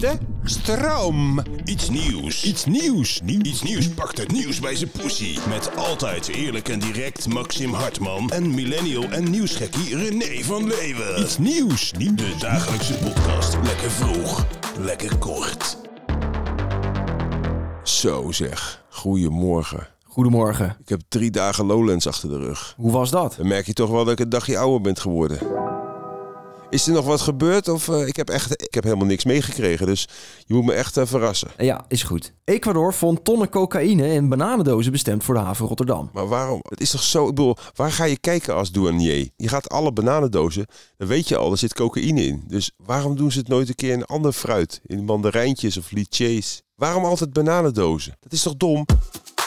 De stroom. Iets nieuws. Iets nieuws. Nieuws. Iets nieuws pakt het nieuws bij zijn poesie. Met altijd eerlijk en direct Maxim Hartman en millennial en nieuwsgekkie René van Leeuwen. Iets nieuws. Nieuws. De dagelijkse podcast. Lekker vroeg, lekker kort. Zo zeg. Goedemorgen. Goedemorgen. Ik heb drie dagen Lowlands achter de rug. Hoe was dat? Dan merk je toch wel dat ik een dagje ouder ben geworden. Is er nog wat gebeurd? Of eh, ik heb echt ik heb helemaal niks meegekregen. Dus je moet me echt eh, verrassen. Ja, is goed. Ecuador vond tonnen cocaïne in bananendozen bestemd voor de haven Rotterdam. Maar waarom? Het is toch zo, ik bedoel, waar ga je kijken als douanier? Je gaat alle bananendozen, dan weet je al, er zit cocaïne in. Dus waarom doen ze het nooit een keer in ander fruit? In mandarijntjes of lichés? Waarom altijd bananendozen? Dat is toch dom?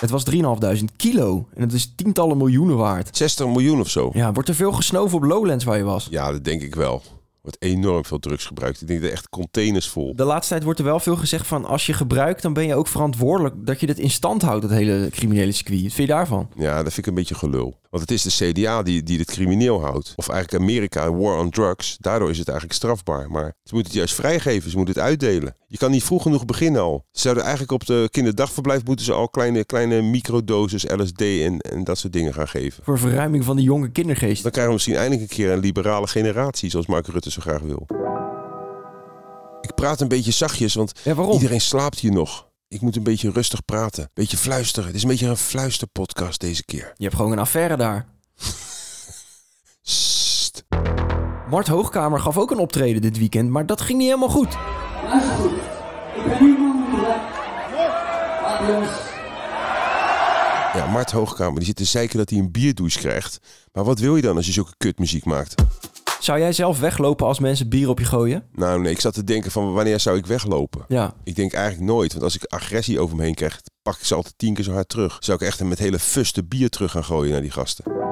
Het was 3.500 kilo en het is tientallen miljoenen waard. 60 miljoen of zo. Ja, wordt er veel gesnoven op Lowlands waar je was? Ja, dat denk ik wel. Er wordt enorm veel drugs gebruikt. Ik denk dat echt containers vol. De laatste tijd wordt er wel veel gezegd van als je gebruikt, dan ben je ook verantwoordelijk dat je dit in stand houdt, dat hele criminele circuit. Wat vind je daarvan? Ja, dat vind ik een beetje gelul. Want het is de CDA die, die dit crimineel houdt. Of eigenlijk Amerika, war on drugs. Daardoor is het eigenlijk strafbaar. Maar ze moeten het juist vrijgeven. Ze moeten het uitdelen. Je kan niet vroeg genoeg beginnen al. Ze zouden eigenlijk op de kinderdagverblijf moeten ze al kleine, kleine microdoses LSD en, en dat soort dingen gaan geven. Voor verruiming van de jonge kindergeest. Dan krijgen we misschien eindelijk een keer een liberale generatie, zoals Mark Rutte zo graag wil. Ik praat een beetje zachtjes, want Ja, iedereen slaapt hier nog. Ik moet een beetje rustig praten. Beetje fluisteren. Het is een beetje een fluisterpodcast deze keer. Je hebt gewoon een affaire daar. Sst. Mart Hoogkamer gaf ook een optreden dit weekend, maar dat ging niet helemaal goed. Luister goed. Ik ben nu moe. Laat jongens. Ja, Mart Hoogkamer die zit te zeiken dat hij een bierdouche krijgt. Maar wat wil je dan als je zulke kutmuziek maakt? Zou jij zelf weglopen als mensen bier op je gooien? Nou nee, ik zat te denken van wanneer zou ik weglopen? Ja. Ik denk eigenlijk nooit, want als ik agressie over me heen krijg, pak ik ze altijd tien keer zo hard terug. Zou ik echt met hele fuste bier terug gaan gooien naar die gasten.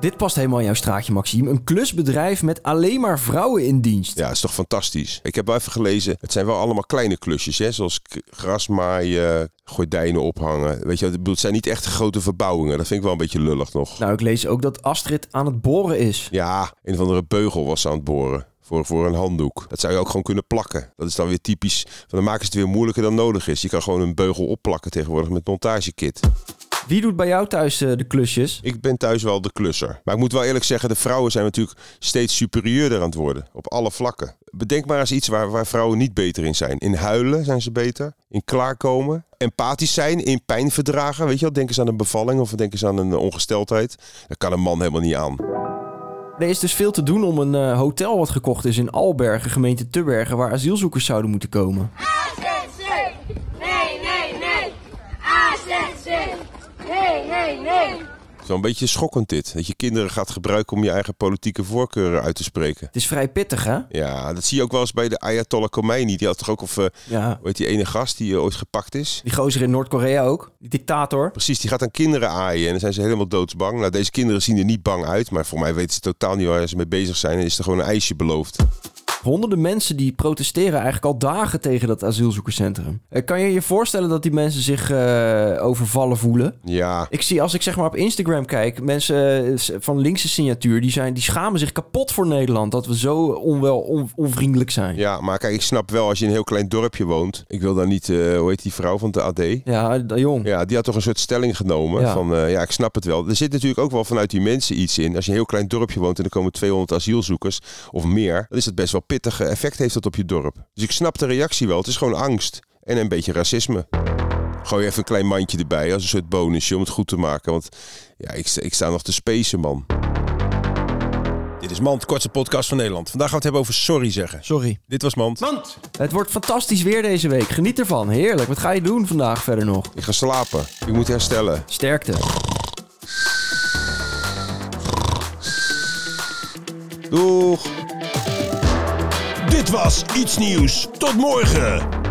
Dit past helemaal in jouw straatje, Maxime. Een klusbedrijf met alleen maar vrouwen in dienst. Ja, is toch fantastisch. Ik heb wel even gelezen, het zijn wel allemaal kleine klusjes, hè? zoals k- gras maaien, gordijnen ophangen. Weet je, het zijn niet echt grote verbouwingen. Dat vind ik wel een beetje lullig nog. Nou, ik lees ook dat Astrid aan het boren is. Ja, een of andere beugel was ze aan het boren. Voor, voor een handdoek. Dat zou je ook gewoon kunnen plakken. Dat is dan weer typisch. Dan maken ze het weer moeilijker dan nodig is. Je kan gewoon een beugel opplakken tegenwoordig met montagekit. Wie doet bij jou thuis eh, de klusjes? Ik ben thuis wel de klusser. Maar ik moet wel eerlijk zeggen, de vrouwen zijn natuurlijk steeds superieurder aan het worden. Op alle vlakken. Bedenk maar eens iets waar, waar vrouwen niet beter in zijn. In huilen zijn ze beter. In klaarkomen. Empathisch zijn. In pijn verdragen. Weet je wel, denk eens aan een bevalling of denk eens aan een ongesteldheid. Dat kan een man helemaal niet aan. Er is dus veel te doen om een eh, hotel wat gekocht is in Albergen, gemeente Tubbergen, waar asielzoekers zouden moeten komen. AZC! Nee, nee, nee! AZC! Nee, nee, nee! Het is wel een beetje schokkend dit. Dat je kinderen gaat gebruiken om je eigen politieke voorkeuren uit te spreken. Het is vrij pittig, hè? Ja, dat zie je ook wel eens bij de Ayatollah Khomeini. Die had toch ook, of eh, Ja. hoe heet die ene gast die eh, ooit gepakt is? Die gozer in Noord-Korea ook, die dictator. Precies, die gaat aan kinderen aaien en dan zijn ze helemaal doodsbang. Nou, deze kinderen zien er niet bang uit, maar voor mij weten ze totaal niet waar ze mee bezig zijn. En is er gewoon een ijsje beloofd. Honderden mensen die protesteren eigenlijk al dagen tegen dat asielzoekerscentrum. Eh, Kan je je voorstellen dat die mensen zich eh, overvallen voelen? Ja, Ik zie als ik zeg maar op Instagram kijk, mensen eh, van linkse signatuur, die, zijn, die schamen zich kapot voor Nederland. Dat we zo onwel, on- onvriendelijk zijn. ja, maar kijk, ik snap wel als je in een heel klein dorpje woont. Ik wil dan niet, hoe heet die vrouw van de AD? Ja, dat jong. Ja, die had toch een soort stelling genomen Ja. van, ja, ik snap het wel. Er zit natuurlijk ook wel vanuit die mensen iets in. Als je in een heel klein dorpje woont en er komen 200 asielzoekers of meer, dan is het best wel pittig. Pittige effect heeft dat op je dorp. Dus ik snap de reactie wel. Het is gewoon angst en een beetje racisme. Gooi even een klein mandje erbij als een soort bonusje om het goed te maken. Want ja, ik, sta- ik sta nog te spacen, man. Dit is Mand, kortste podcast van Nederland. Vandaag gaan we het hebben over sorry zeggen. Sorry. Dit was Mand. Het wordt fantastisch weer deze week. Geniet ervan. Heerlijk. Wat ga je doen vandaag verder nog? Ik ga slapen. Ik moet herstellen. Sterkte. Doeg! Dit was Iets Nieuws. Tot morgen.